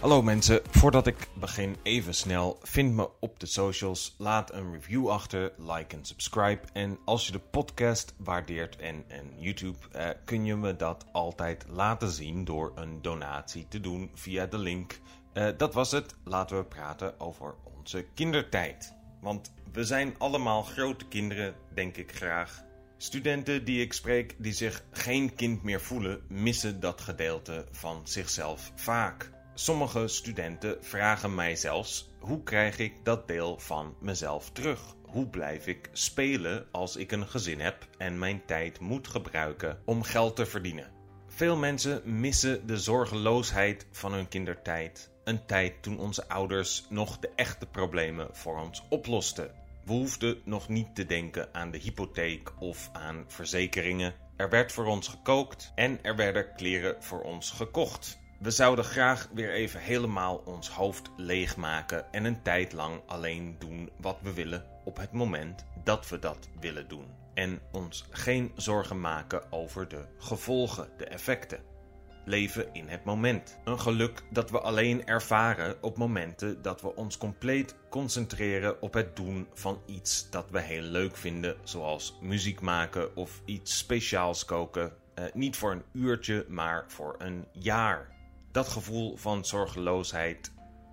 Hallo mensen, voordat ik begin even snel, vind me op de socials, laat een review achter, like en subscribe. En als je de podcast waardeert en, en YouTube, eh, kun je me dat altijd laten zien door een donatie te doen via de link. Eh, dat was het, laten we praten over onze kindertijd. Want we zijn allemaal grote kinderen, denk ik graag. Studenten die ik spreek die zich geen kind meer voelen, missen dat gedeelte van zichzelf vaak. Sommige studenten vragen mij zelfs: hoe krijg ik dat deel van mezelf terug? Hoe blijf ik spelen als ik een gezin heb en mijn tijd moet gebruiken om geld te verdienen? Veel mensen missen de zorgeloosheid van hun kindertijd. Een tijd toen onze ouders nog de echte problemen voor ons oplosten. We hoefden nog niet te denken aan de hypotheek of aan verzekeringen. Er werd voor ons gekookt en er werden kleren voor ons gekocht. We zouden graag weer even helemaal ons hoofd leegmaken en een tijd lang alleen doen wat we willen op het moment dat we dat willen doen. En ons geen zorgen maken over de gevolgen, de effecten. Leven in het moment. Een geluk dat we alleen ervaren op momenten dat we ons compleet concentreren op het doen van iets dat we heel leuk vinden, zoals muziek maken of iets speciaals koken. Eh, niet voor een uurtje, maar voor een jaar dat gevoel van zorgeloosheid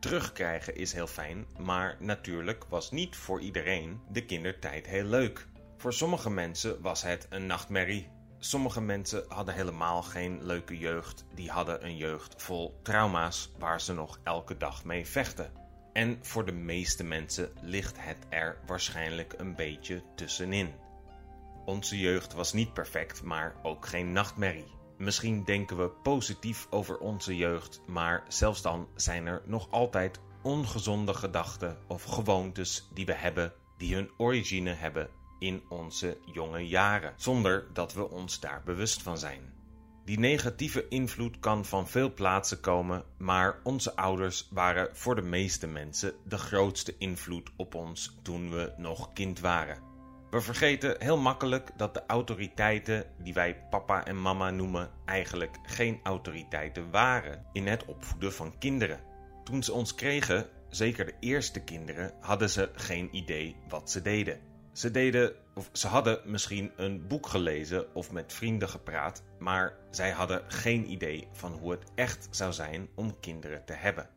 terugkrijgen is heel fijn, maar natuurlijk was niet voor iedereen de kindertijd heel leuk. Voor sommige mensen was het een nachtmerrie. Sommige mensen hadden helemaal geen leuke jeugd, die hadden een jeugd vol trauma's waar ze nog elke dag mee vechten. En voor de meeste mensen ligt het er waarschijnlijk een beetje tussenin. Onze jeugd was niet perfect, maar ook geen nachtmerrie. Misschien denken we positief over onze jeugd, maar zelfs dan zijn er nog altijd ongezonde gedachten of gewoontes die we hebben, die hun origine hebben in onze jonge jaren, zonder dat we ons daar bewust van zijn. Die negatieve invloed kan van veel plaatsen komen, maar onze ouders waren voor de meeste mensen de grootste invloed op ons toen we nog kind waren. We vergeten heel makkelijk dat de autoriteiten die wij papa en mama noemen eigenlijk geen autoriteiten waren in het opvoeden van kinderen. Toen ze ons kregen, zeker de eerste kinderen, hadden ze geen idee wat ze deden. Ze deden of ze hadden misschien een boek gelezen of met vrienden gepraat, maar zij hadden geen idee van hoe het echt zou zijn om kinderen te hebben.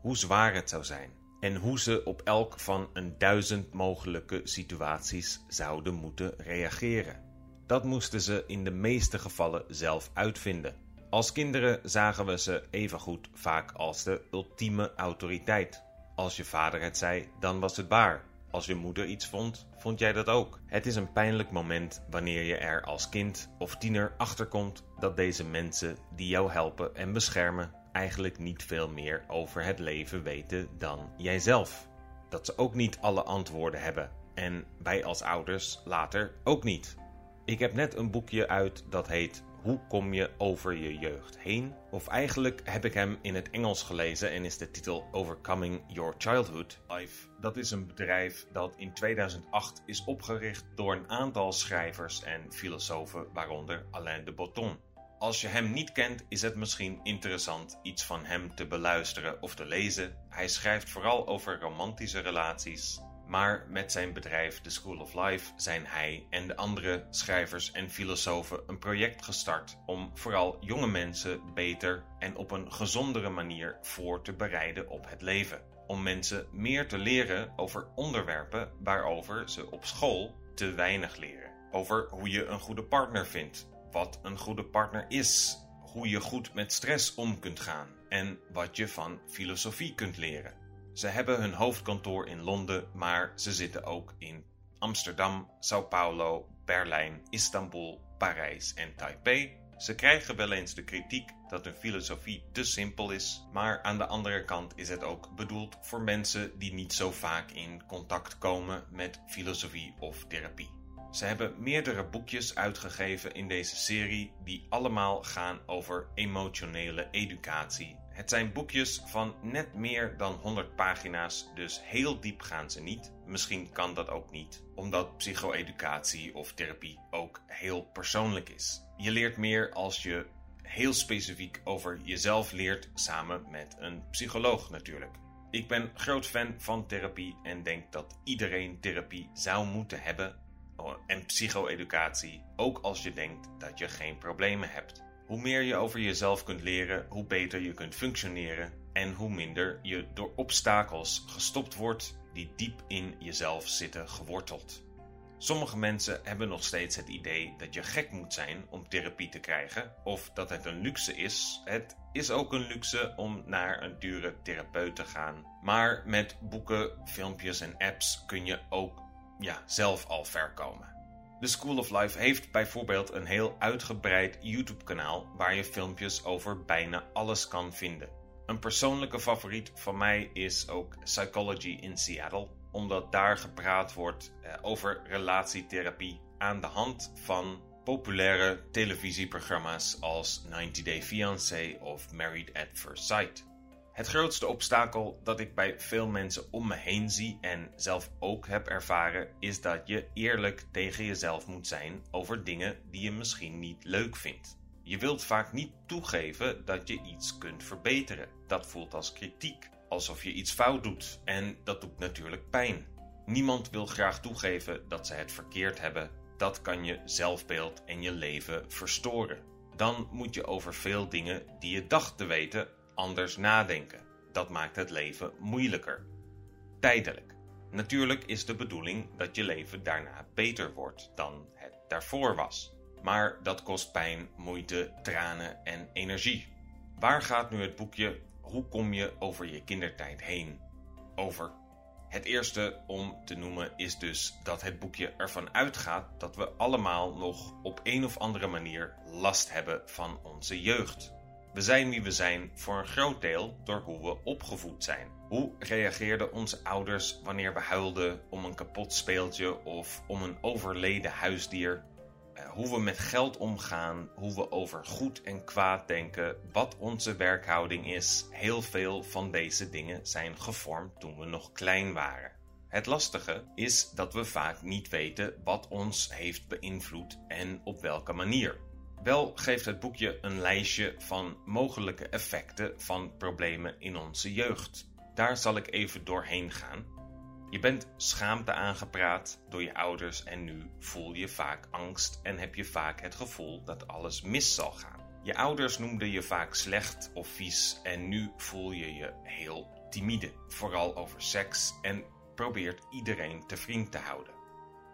Hoe zwaar het zou zijn en hoe ze op elk van een duizend mogelijke situaties zouden moeten reageren. Dat moesten ze in de meeste gevallen zelf uitvinden. Als kinderen zagen we ze evengoed vaak als de ultieme autoriteit. Als je vader het zei, dan was het waar. Als je moeder iets vond, vond jij dat ook. Het is een pijnlijk moment wanneer je er als kind of tiener achterkomt dat deze mensen die jou helpen en beschermen eigenlijk niet veel meer over het leven weten dan jijzelf. Dat ze ook niet alle antwoorden hebben en wij als ouders later ook niet. Ik heb net een boekje uit dat heet Hoe kom je over je jeugd heen? Of eigenlijk heb ik hem in het Engels gelezen en is de titel Overcoming Your Childhood. Life. Dat is een bedrijf dat in 2008 is opgericht door een aantal schrijvers en filosofen, waaronder Alain de Botton. Als je hem niet kent, is het misschien interessant iets van hem te beluisteren of te lezen. Hij schrijft vooral over romantische relaties, maar met zijn bedrijf The School of Life zijn hij en de andere schrijvers en filosofen een project gestart om vooral jonge mensen beter en op een gezondere manier voor te bereiden op het leven. Om mensen meer te leren over onderwerpen waarover ze op school te weinig leren. Over hoe je een goede partner vindt, wat een goede partner is, hoe je goed met stress om kunt gaan en wat je van filosofie kunt leren. Ze hebben hun hoofdkantoor in Londen, maar ze zitten ook in Amsterdam, Sao Paulo, Berlijn, Istanbul, Parijs en Taipei. Ze krijgen wel eens de kritiek dat hun filosofie te simpel is, maar aan de andere kant is het ook bedoeld voor mensen die niet zo vaak in contact komen met filosofie of therapie. Ze hebben meerdere boekjes uitgegeven in deze serie die allemaal gaan over emotionele educatie. Het zijn boekjes van net meer dan 100 pagina's, dus heel diep gaan ze niet. Misschien kan dat ook niet, omdat psycho-educatie of therapie ook heel persoonlijk is. Je leert meer als je heel specifiek over jezelf leert samen met een psycholoog natuurlijk. Ik ben groot fan van therapie en denk dat iedereen therapie zou moeten hebben en psycho-educatie, ook als je denkt dat je geen problemen hebt. Hoe meer je over jezelf kunt leren, hoe beter je kunt functioneren en hoe minder je door obstakels gestopt wordt die diep in jezelf zitten geworteld. Sommige mensen hebben nog steeds het idee dat je gek moet zijn om therapie te krijgen, of dat het een luxe is. Het is ook een luxe om naar een dure therapeut te gaan. Maar met boeken, filmpjes en apps kun je ook ja, zelf al ver komen. The School of Life heeft bijvoorbeeld een heel uitgebreid YouTube-kanaal waar je filmpjes over bijna alles kan vinden. Een persoonlijke favoriet van mij is ook Psychology in Seattle omdat daar gepraat wordt eh, over relatietherapie aan de hand van populaire televisieprogramma's als 90 Day Fiancé of Married at First Sight. Het grootste obstakel dat ik bij veel mensen om me heen zie en zelf ook heb ervaren, is dat je eerlijk tegen jezelf moet zijn over dingen die je misschien niet leuk vindt. Je wilt vaak niet toegeven dat je iets kunt verbeteren. Dat voelt als kritiek alsof je iets fout doet en dat doet natuurlijk pijn. Niemand wil graag toegeven dat ze het verkeerd hebben. Dat kan je zelfbeeld en je leven verstoren. Dan moet je over veel dingen die je dacht te weten anders nadenken. Dat maakt het leven moeilijker. Tijdelijk. Natuurlijk is de bedoeling dat je leven daarna beter wordt dan het daarvoor was. Maar dat kost pijn, moeite, tranen en energie. Waar gaat nu het boekje hoe kom je over je kindertijd heen? Over. Het eerste om te noemen is dus dat het boekje ervan uitgaat dat we allemaal nog op een of andere manier last hebben van onze jeugd. We zijn wie we zijn voor een groot deel door hoe we opgevoed zijn. Hoe reageerden onze ouders wanneer we huilden om een kapot speeltje of om een overleden huisdier? Eh, hoe we met geld omgaan, hoe we over goed en kwaad denken, wat onze werkhouding is. Heel veel van deze dingen zijn gevormd toen we nog klein waren. Het lastige is dat we vaak niet weten wat ons heeft beïnvloed en op welke manier. Wel geeft het boekje een lijstje van mogelijke effecten van problemen in onze jeugd. Daar zal ik even doorheen gaan je bent schaamte aangepraat door je ouders en nu voel je vaak angst en heb je vaak het gevoel dat alles mis zal gaan. Je ouders noemden je vaak slecht of vies en nu voel je je heel timide, vooral over seks en probeert iedereen te vriend te houden.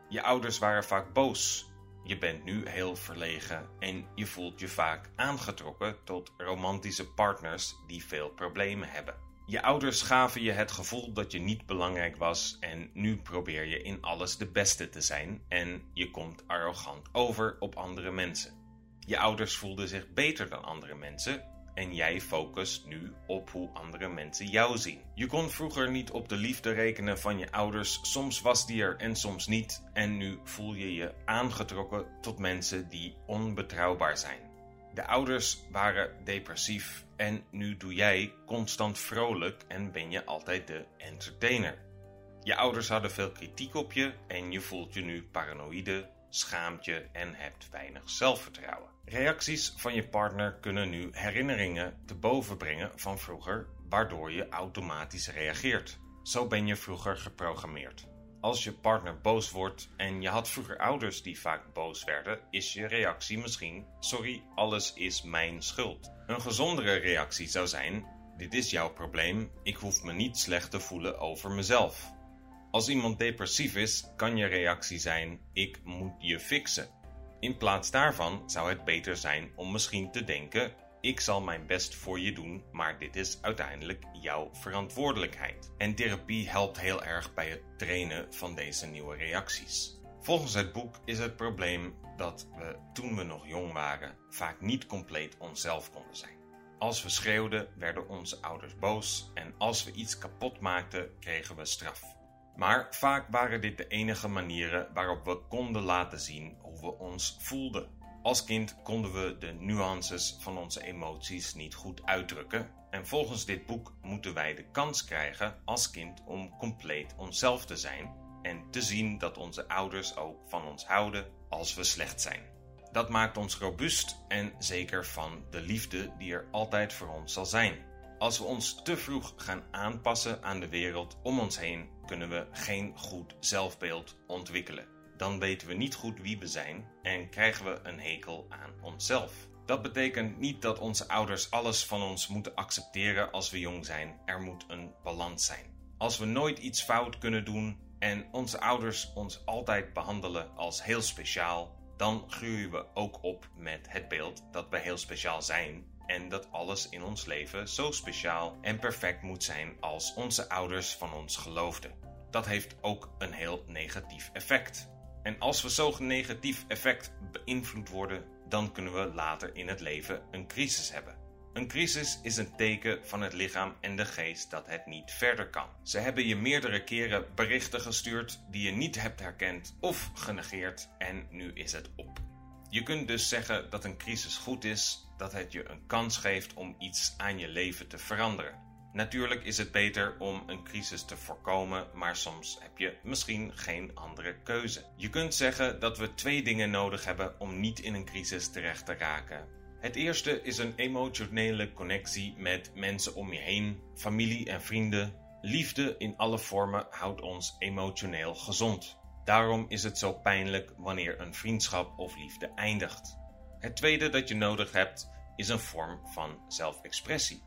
Je ouders waren vaak boos. Je bent nu heel verlegen en je voelt je vaak aangetrokken tot romantische partners die veel problemen hebben. Je ouders gaven je het gevoel dat je niet belangrijk was en nu probeer je in alles de beste te zijn en je komt arrogant over op andere mensen. Je ouders voelden zich beter dan andere mensen en jij focust nu op hoe andere mensen jou zien. Je kon vroeger niet op de liefde rekenen van je ouders, soms was die er en soms niet en nu voel je je aangetrokken tot mensen die onbetrouwbaar zijn. De ouders waren depressief en nu doe jij constant vrolijk en ben je altijd de entertainer. Je ouders hadden veel kritiek op je en je voelt je nu paranoïde, schaamt je en hebt weinig zelfvertrouwen. Reacties van je partner kunnen nu herinneringen te boven brengen van vroeger, waardoor je automatisch reageert. Zo ben je vroeger geprogrammeerd. Als je partner boos wordt en je had vroeger ouders die vaak boos werden, is je reactie misschien: Sorry, alles is mijn schuld. Een gezondere reactie zou zijn: Dit is jouw probleem, ik hoef me niet slecht te voelen over mezelf. Als iemand depressief is, kan je reactie zijn: Ik moet je fixen. In plaats daarvan zou het beter zijn om misschien te denken: ik zal mijn best voor je doen, maar dit is uiteindelijk jouw verantwoordelijkheid. En therapie helpt heel erg bij het trainen van deze nieuwe reacties. Volgens het boek is het probleem dat we toen we nog jong waren vaak niet compleet onszelf konden zijn. Als we schreeuwden, werden onze ouders boos en als we iets kapot maakten, kregen we straf. Maar vaak waren dit de enige manieren waarop we konden laten zien hoe we ons voelden. Als kind konden we de nuances van onze emoties niet goed uitdrukken en volgens dit boek moeten wij de kans krijgen als kind om compleet onszelf te zijn en te zien dat onze ouders ook van ons houden als we slecht zijn. Dat maakt ons robuust en zeker van de liefde die er altijd voor ons zal zijn. Als we ons te vroeg gaan aanpassen aan de wereld om ons heen, kunnen we geen goed zelfbeeld ontwikkelen. Dan weten we niet goed wie we zijn en krijgen we een hekel aan onszelf. Dat betekent niet dat onze ouders alles van ons moeten accepteren als we jong zijn. Er moet een balans zijn. Als we nooit iets fout kunnen doen en onze ouders ons altijd behandelen als heel speciaal, dan groeien we ook op met het beeld dat we heel speciaal zijn en dat alles in ons leven zo speciaal en perfect moet zijn als onze ouders van ons geloofden. Dat heeft ook een heel negatief effect. En als we zo'n negatief effect beïnvloed worden, dan kunnen we later in het leven een crisis hebben. Een crisis is een teken van het lichaam en de geest dat het niet verder kan. Ze hebben je meerdere keren berichten gestuurd die je niet hebt herkend of genegeerd en nu is het op. Je kunt dus zeggen dat een crisis goed is, dat het je een kans geeft om iets aan je leven te veranderen. Natuurlijk is het beter om een crisis te voorkomen, maar soms heb je misschien geen andere keuze. Je kunt zeggen dat we twee dingen nodig hebben om niet in een crisis terecht te raken. Het eerste is een emotionele connectie met mensen om je heen, familie en vrienden. Liefde in alle vormen houdt ons emotioneel gezond. Daarom is het zo pijnlijk wanneer een vriendschap of liefde eindigt. Het tweede dat je nodig hebt is een vorm van zelfexpressie.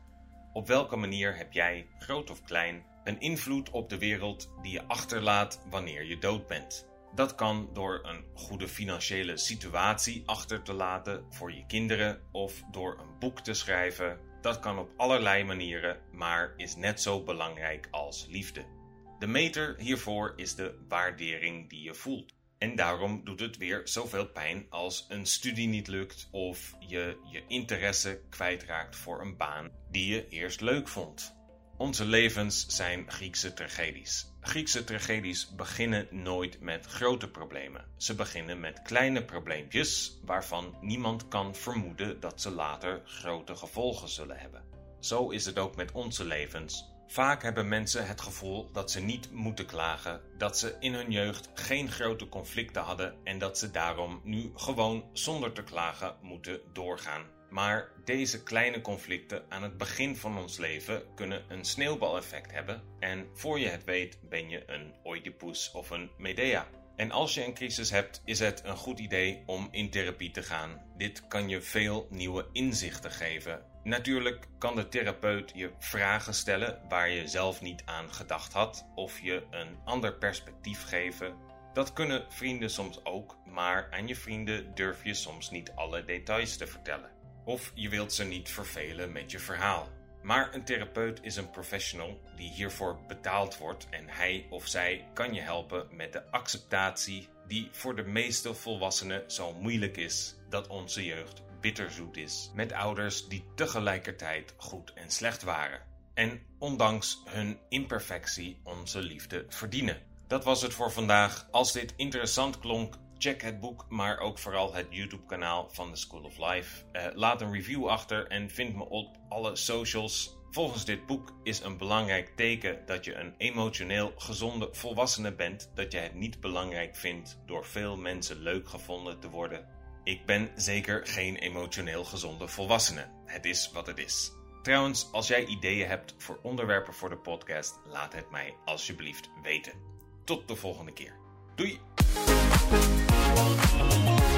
Op welke manier heb jij, groot of klein, een invloed op de wereld die je achterlaat wanneer je dood bent? Dat kan door een goede financiële situatie achter te laten voor je kinderen of door een boek te schrijven. Dat kan op allerlei manieren, maar is net zo belangrijk als liefde. De meter hiervoor is de waardering die je voelt. En daarom doet het weer zoveel pijn als een studie niet lukt of je je interesse kwijtraakt voor een baan die je eerst leuk vond. Onze levens zijn Griekse tragedies. Griekse tragedies beginnen nooit met grote problemen. Ze beginnen met kleine probleempjes waarvan niemand kan vermoeden dat ze later grote gevolgen zullen hebben. Zo is het ook met onze levens. Vaak hebben mensen het gevoel dat ze niet moeten klagen, dat ze in hun jeugd geen grote conflicten hadden en dat ze daarom nu gewoon zonder te klagen moeten doorgaan. Maar deze kleine conflicten aan het begin van ons leven kunnen een sneeuwbaleffect hebben en voor je het weet ben je een Oedipus of een Medea. En als je een crisis hebt, is het een goed idee om in therapie te gaan. Dit kan je veel nieuwe inzichten geven. Natuurlijk kan de therapeut je vragen stellen waar je zelf niet aan gedacht had, of je een ander perspectief geven. Dat kunnen vrienden soms ook, maar aan je vrienden durf je soms niet alle details te vertellen. Of je wilt ze niet vervelen met je verhaal. Maar een therapeut is een professional die hiervoor betaald wordt en hij of zij kan je helpen met de acceptatie die voor de meeste volwassenen zo moeilijk is dat onze jeugd bitterzoet is met ouders die tegelijkertijd goed en slecht waren en ondanks hun imperfectie onze liefde verdienen. Dat was het voor vandaag. Als dit interessant klonk, Check het boek, maar ook vooral het YouTube-kanaal van The School of Life. Uh, laat een review achter en vind me op alle socials. Volgens dit boek is een belangrijk teken dat je een emotioneel gezonde volwassene bent, dat je het niet belangrijk vindt door veel mensen leuk gevonden te worden. Ik ben zeker geen emotioneel gezonde volwassene. Het is wat het is. Trouwens, als jij ideeën hebt voor onderwerpen voor de podcast, laat het mij alsjeblieft weten. Tot de volgende keer. Doei! Thank you.